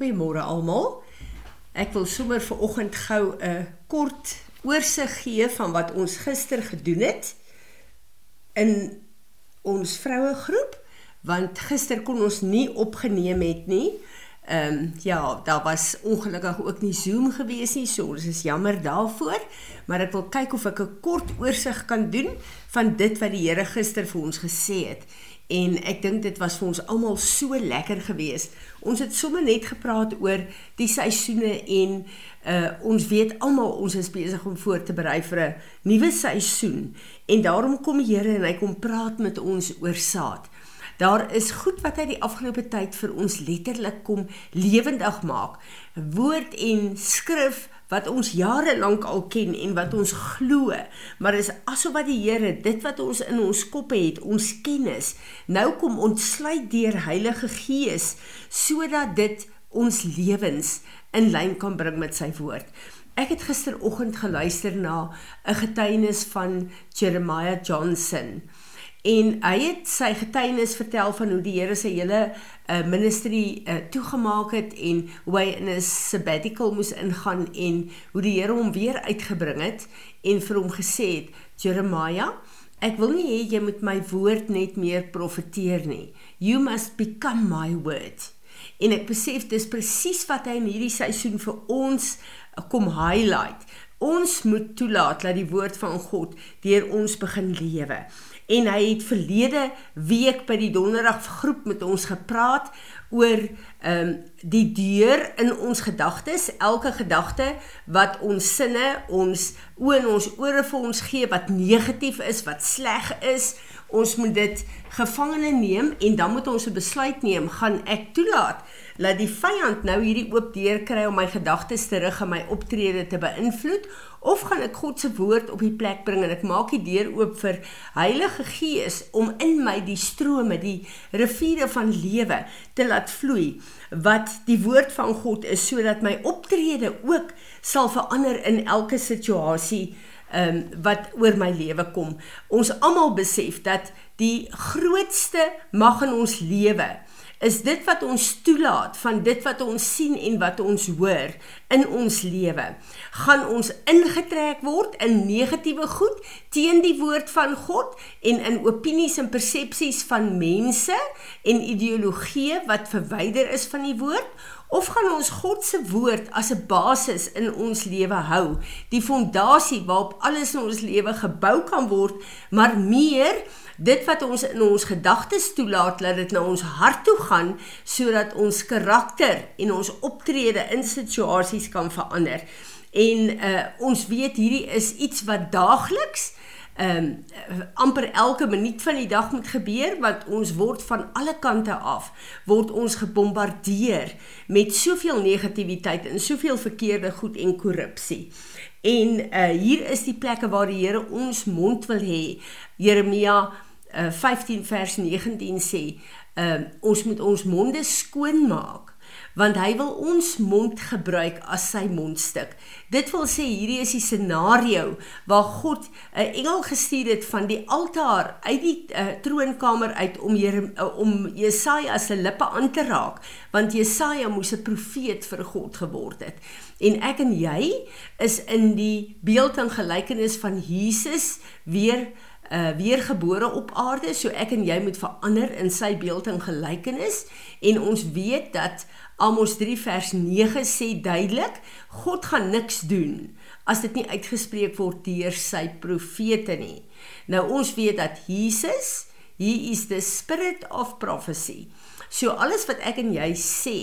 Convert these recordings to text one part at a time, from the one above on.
Goeiemôre almal. Ek wil sommer vir oggend gou 'n kort oorsig gee van wat ons gister gedoen het in ons vroue groep want gister kon ons nie opgeneem het nie. Ehm um, ja, daar was ongelukkig ook nie Zoom gewees nie, so ons is jammer daarvoor, maar ek wil kyk of ek 'n kort oorsig kan doen van dit wat die Here gister vir ons gesê het en ek dink dit was vir ons almal so lekker geweest. Ons het sommer net gepraat oor die seisoene en uh ons weet almal ons is besig om voor te berei vir 'n nuwe seisoen en daarom kom die Here en hy kom praat met ons oor saad. Daar is goed wat hy die afgelope tyd vir ons letterlik kom lewendig maak. Woord en skrif wat ons jare lank al ken en wat ons glo, maar is asof wat die Here dit wat ons in ons koppe het, ons kennis, nou kom ontsluit deur Heilige Gees sodat dit ons lewens in lyn kan bring met sy woord. Ek het gisteroggend geluister na 'n getuienis van Jeremiah Johnson en hy het sy getuienis vertel van hoe die Here sy hele uh, ministry uh, toegemaak het en hoe hy in 'n sabbatical moes ingaan en hoe die Here hom weer uitgebring het en vir hom gesê het Jeremiah ek wil nie hê jy moet my woord net meer profeteer nie. You must become my word. En ek besef dis presies wat hy in hierdie seisoen vir ons uh, kom highlight. Ons moet toelaat dat die woord van God deur ons begin lewe en hy het verlede week by die donderdag groep met ons gepraat oor ehm um, die deur in ons gedagtes, elke gedagte wat ons sinne, ons oë en ons ore vir ons gee wat negatief is, wat sleg is, ons moet dit gevangene neem en dan moet ons 'n besluit neem, gaan ek toelaat dat die vyand nou hierdie oop deur kry om my gedagtes terug in my optrede te beïnvloed of gaan ek God se woord op die plek bring en ek maak die deur oop vir Heilige Gees om in my die strome, die riviere van lewe te laat vloei wat die woord van God is sodat my optrede ook sal verander in elke situasie um, wat oor my lewe kom. Ons almal besef dat die grootste mag in ons lewe is dit wat ons toelaat van dit wat ons sien en wat ons hoor in ons lewe. Gaan ons ingetrek word in negatiewe goed teen die woord van God en in opinies en persepsies van mense en ideologieë wat verwyder is van die woord? Of gaan ons God se woord as 'n basis in ons lewe hou die fondasie waarop alles in ons lewe gebou kan word maar meer dit wat ons in ons gedagtes toelaat dat dit na ons hart toe gaan sodat ons karakter en ons optrede in situasies kan verander. En uh ons weet hierdie is iets wat daagliks ehm um, amper elke minuut van die dag moet gebeur want ons word van alle kante af word ons gebombardeer met soveel negatiwiteit en soveel verkeerde goed en korrupsie. En uh hier is die plekke waar die Here ons mond wil hê. Jeremia 15 vers 19 sê, uh, ons moet ons monde skoon maak want hy wil ons mond gebruik as sy mondstuk. Dit wil sê hierdie is die scenario waar God 'n engel gestuur het van die altaar uit die uh, troonkamer uit om Jere, uh, om Jesaja se lippe aan te raak, want Jesaja moes 'n profeet vir God geword het. En ek en jy is in die beeld en gelykenis van Jesus weer uh weergebore op aarde, so ek en jy moet verander in sy beeld en gelykenis en ons weet dat Amos 3 vers 9 sê duidelik, God gaan niks doen as dit nie uitgespreek word deur sy profete nie. Nou ons weet dat Jesus, he is the spirit of prophecy. So alles wat ek en jy sê,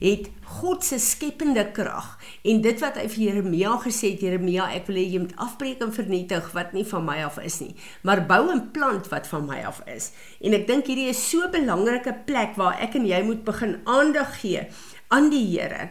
het God se skepende krag en dit wat hy vir Jeremia gesê het, Jeremia, ek wil hê jy moet afbreek en vernietig wat nie van my af is nie, maar bou en plant wat van my af is. En ek dink hierdie is so 'n belangrike plek waar ek en jy moet begin aandag gee aan die Here.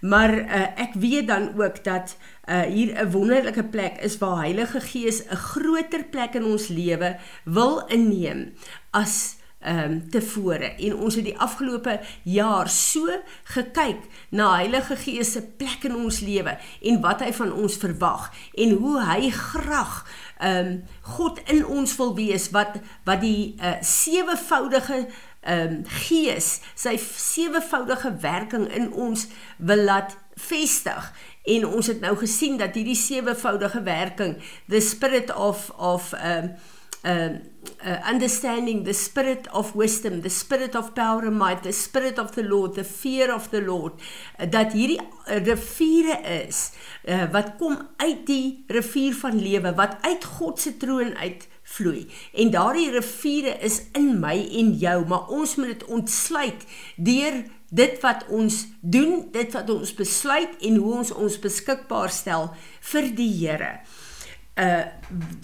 Maar uh, ek weet dan ook dat uh, hier 'n wonderlike plek is waar Heilige Gees 'n groter plek in ons lewe wil inneem as ehm um, tevore. En ons het die afgelope jaar so gekyk na Heilige Gees se plek in ons lewe en wat hy van ons verwag en hoe hy graag ehm um, God in ons wil wees wat wat die uh, sewevoudige ehm um, gees sy sewevoudige werking in ons wil laat vestig. En ons het nou gesien dat hierdie sewevoudige werking the spirit of of ehm um, uh, uh, understanding the spirit of wisdom, the spirit of power and might, the spirit of the Lord, the fear of the Lord, uh, dat hierdie uh, riviere is uh, wat kom uit die rivier van lewe wat uit God se troon uit vloei. En daardie riviere is in my en jou, maar ons moet dit ontsluit deur dit wat ons doen, dit wat ons besluit en hoe ons ons beskikbaar stel vir die Here uh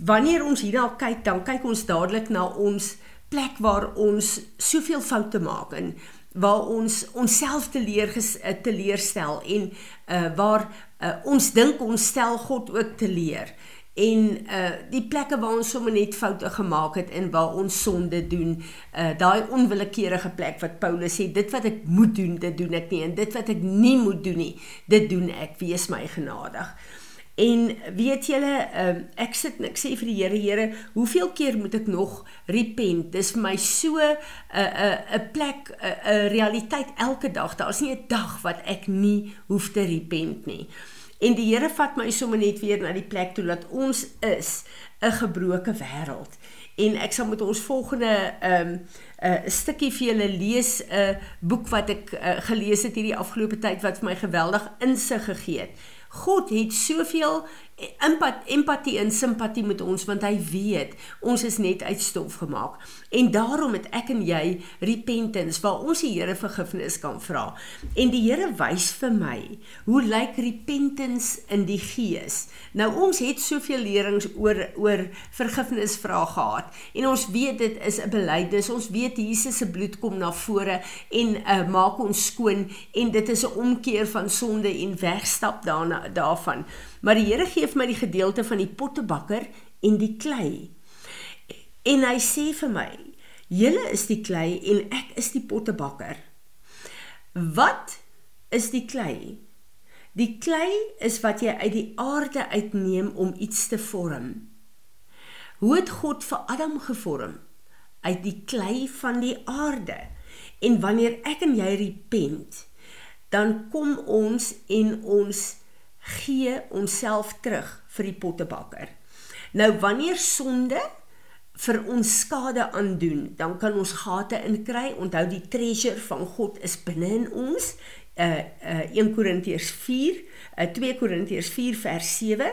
wanneer ons hierna kyk, dan kyk ons dadelik na ons plek waar ons soveel foute maak en waar ons onsself te leer eh, te leerstel en uh waar uh, ons dink ons stel God ook te leer en uh die plekke waar ons sommer net foute gemaak het en waar ons sonde doen uh daai onwillekeurige plek wat Paulus sê dit wat ek moet doen dit doen ek nie en dit wat ek nie moet doen nie dit doen ek. Wees my genadig En weet julle, um, ek sit en ek sê vir die Here, Here, hoeveel keer moet ek nog repent? Dis vir my so 'n 'n 'n plek 'n 'n realiteit elke dag. Daar's nie 'n dag wat ek nie hoef te repent nie. En die Here vat my sommer net weer na die plek toe dat ons is 'n gebroke wêreld. En ek sal met ons volgende ehm um, 'n uh, stukkie vir julle lees 'n uh, boek wat ek uh, gelees het hierdie afgelope tyd wat vir my geweldig insig gegee het. God het soveel empatie en simpatie met ons want hy weet ons is net uit stof gemaak. En daarom het ek en jy repentance waar ons die Here vergifnis kan vra. En die Here wys vir my hoe lyk repentance in die gees. Nou ons het soveel lerings oor oor vergifnis vra gehad en ons weet dit is 'n belydenis. Ons weet Jesus se bloed kom na vore en uh, maak ons skoon en dit is 'n omkeer van sonde en wegstap daarna daarvan. Maar die Here gee vir my die gedeelte van die pottebakker en die klei. En hy sê vir my: "Julle is die klei en ek is die pottebakker." Wat is die klei? Die klei is wat jy uit die aarde uitneem om iets te vorm. Hoe het God vir Adam gevorm? Uit die klei van die aarde. En wanneer ek en jy repent, dan kom ons en ons gee onsself terug vir die pottebakker. Nou wanneer sonde vir ons skade aandoen, dan kan ons gate inkry. Onthou die treasure van God is binne in ons. Uh uh 1 Korintiërs 4, uh 2 Korintiërs 4 vers 7,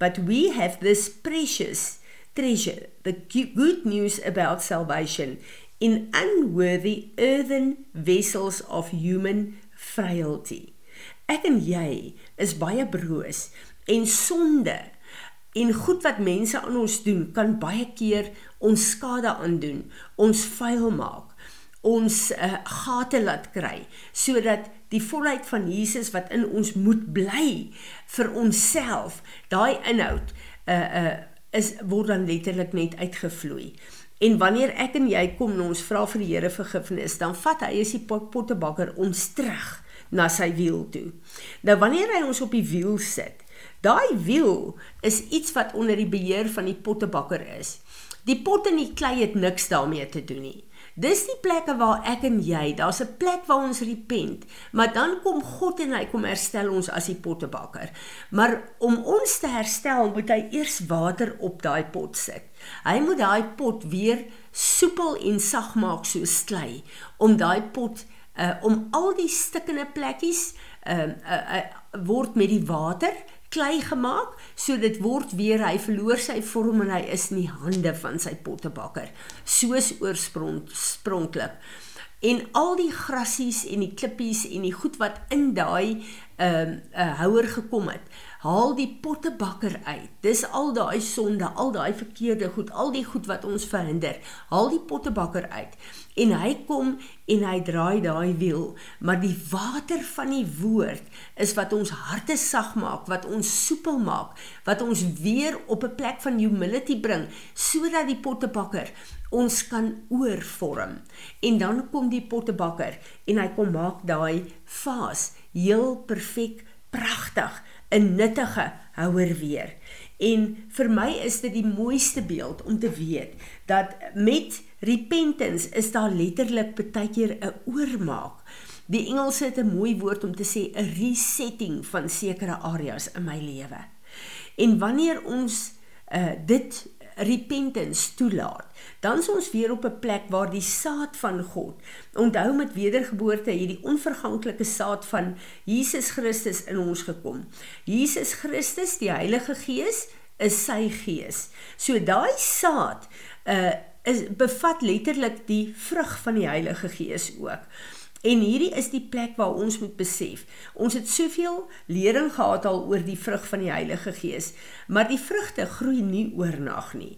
but we have this precious treasure, the good news about salvation in unworthy earthen vessels of human frailty. Ek en jy is baie broos en sonde en goed wat mense aan ons doen kan baie keer ons skade aandoen, ons vuil maak, ons uh, gate laat kry sodat die volheid van Jesus wat in ons moet bly vir onsself, daai inhoud uh uh is word dan letterlik net uitgevloei. En wanneer ek en jy kom en ons vra vir die Here vergifnis, dan vat hy as die pottebakker ons terug na sy wiel toe. Nou wanneer hy ons op die wiel sit, daai wiel is iets wat onder die beheer van die pottebakker is. Die pot en die klei het niks daarmee te doen nie. Dis die plekke waar ek en jy, daar's 'n plek waar ons repent, maar dan kom God en hy kom herstel ons as die pottebakker. Maar om ons te herstel, moet hy eers water op daai pot sit. Hy moet daai pot weer soepel en sag maak soos klei om daai pot uh om al die stikkende plekkies ehm uh, uh, uh, word met die water klei gemaak so dit word weer hy verloor sy vorm en hy is in die hande van sy pottebakker soos oorspronklik en al die grassies en die klippies en die goed wat in daai ehm uh, uh, houer gekom het haal die pottebakker uit. Dis al daai sonde, al daai verkeerde goed, al die goed wat ons verhinder. Haal die pottebakker uit. En hy kom en hy draai daai wiel, maar die water van die woord is wat ons harte sag maak, wat ons soepel maak, wat ons weer op 'n plek van humility bring sodat die pottebakker ons kan oorvorm. En dan kom die pottebakker en hy kom maak daai vaas heel perfek, pragtig 'n nuttige houer weer. En vir my is dit die mooiste beeld om te weet dat met repentance is daar letterlik baie keer 'n oormaak. Die Engels het 'n mooi woord om te sê 'n resetting van sekere areas in my lewe. En wanneer ons uh dit repentance toelaat, dan is ons weer op 'n plek waar die saad van God, onthou met wedergeboorte hierdie onverganklike saad van Jesus Christus in ons gekom. Jesus Christus, die Heilige Gees, is sy gees. So daai saad uh is bevat letterlik die vrug van die Heilige Gees ook. En hierdie is die plek waar ons moet besef. Ons het soveel lering gehad al oor die vrug van die Heilige Gees, maar die vrugte groei nie oornag nie.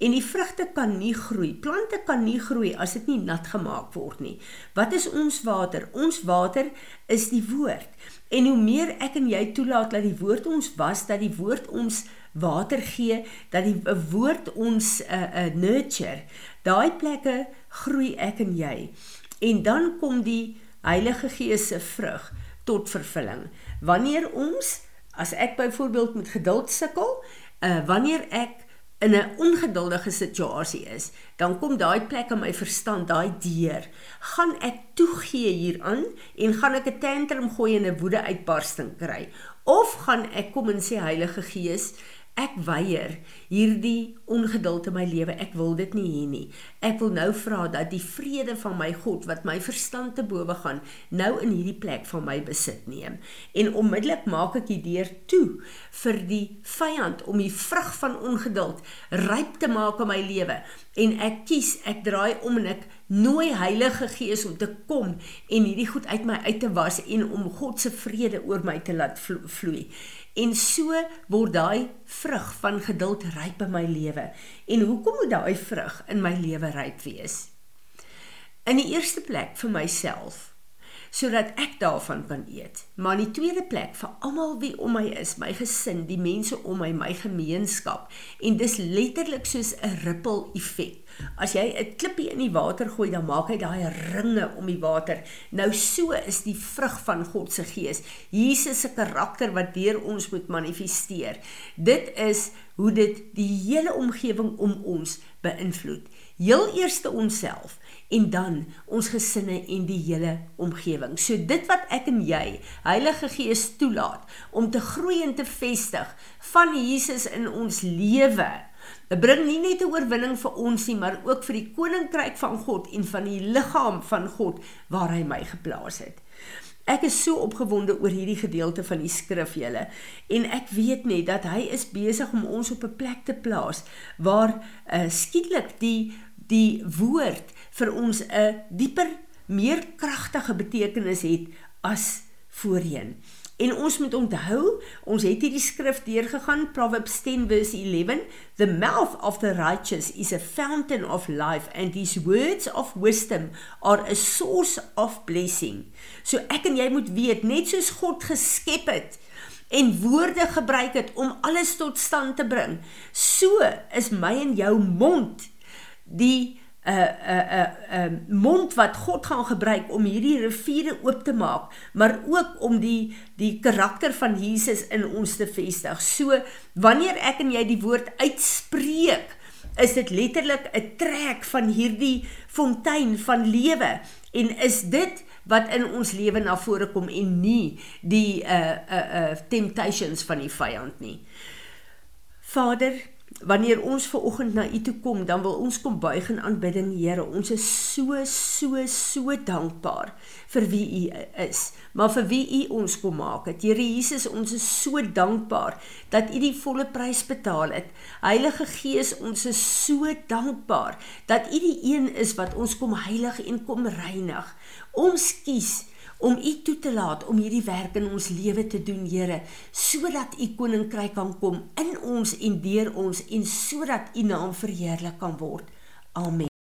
En die vrugte kan nie groei. Plante kan nie groei as dit nie nat gemaak word nie. Wat is ons water? Ons water is die woord. En hoe meer ek en jy toelaat dat die woord ons was, dat die woord ons water gee, dat die woord ons 'n uh, eh, uh, eh, nurture, daai plekke groei ek en jy. En dan kom die Heilige Gees se vrug tot vervulling. Wanneer ons as ek byvoorbeeld met geduld sukkel, uh wanneer ek in 'n ongeduldige situasie is, dan kom daai plek in my verstand, daai deur, gaan ek toegee hieraan en gaan ek 'n tantrum gooi en 'n woede uitbarsting kry? Of gaan ek kom en sê Heilige Gees, Ek weier hierdie ongeduld in my lewe. Ek wil dit nie hê nie. Ek wil nou vra dat die vrede van my God wat my verstand te bowe gaan, nou in hierdie plek van my besit neem. En onmiddellik maak ek die deur toe vir die vyand om die vrug van ongeduld ryp te maak in my lewe. En ek kies, ek draai om en ek nooi Heilige Gees om te kom en hierdie goed uit my uit te was en om God se vrede oor my te laat vloei. En so word daai vrug van geduld ryp in my lewe. En hoekom moet daai vrug in my lewe ryp wees? In die eerste plek vir myself sodat ek daarvan kan eet. Maar in die tweede plek vir almal wie om my is, my gesin, die mense om my, my gemeenskap. En dis letterlik soos 'n ripple effek. As jy 'n klippie in die water gooi, dan maak hy daai ringe om die water. Nou so is die vrug van God se gees. Jesus se karakter wat deur ons moet manifesteer. Dit is hoe dit die hele omgewing om ons beïnvloed. Heel eerste onsself en dan ons gesinne en die hele omgewing. So dit wat ek en jy, Heilige Gees toelaat om te groei en te vestig van Jesus in ons lewe. Dit bring nie net 'n oorwinning vir ons nie, maar ook vir die koninkryk van God en van die liggaam van God waar hy my geplaas het. Ek is so opgewonde oor hierdie gedeelte van die skrif julle en ek weet net dat hy is besig om ons op 'n plek te plaas waar uh, skielik die die woord vir ons 'n dieper, meer kragtige betekenis het as voorheen. En ons moet onthou, ons het hierdie skrif deurgegaan, Proverbs 10 verse 11, the mouth of the righteous is a fountain of life and his words of wisdom are a source of blessing. So ek en jy moet weet, net soos God geskep het en woorde gebruik het om alles tot stand te bring, so is my en jou mond die 'n 'n 'n 'n mond wat God gaan gebruik om hierdie riviere oop te maak, maar ook om die die karakter van Jesus in ons te vestig. So wanneer ek en jy die woord uitspreek, is dit letterlik 'n trek van hierdie fontein van lewe en is dit wat in ons lewe na vore kom en nie die uh uh uh temptations van die vyand nie. Vader, wanneer ons ver oggend na u toe kom, dan wil ons kom buig in aanbidding, Here. Ons is so so so dankbaar vir wie u is, maar vir wie u ons kom maak het. Here Jesus, ons is so dankbaar dat u die volle prys betaal het. Heilige Gees, ons is so dankbaar dat u die een is wat ons kom heilig en kom reinig. Ons kies om u toe te laat om hierdie werk in ons lewe te doen, Here, sodat u koninkryk kan kom in ons en deur ons en sodat u naam verheerlik kan word. Amen.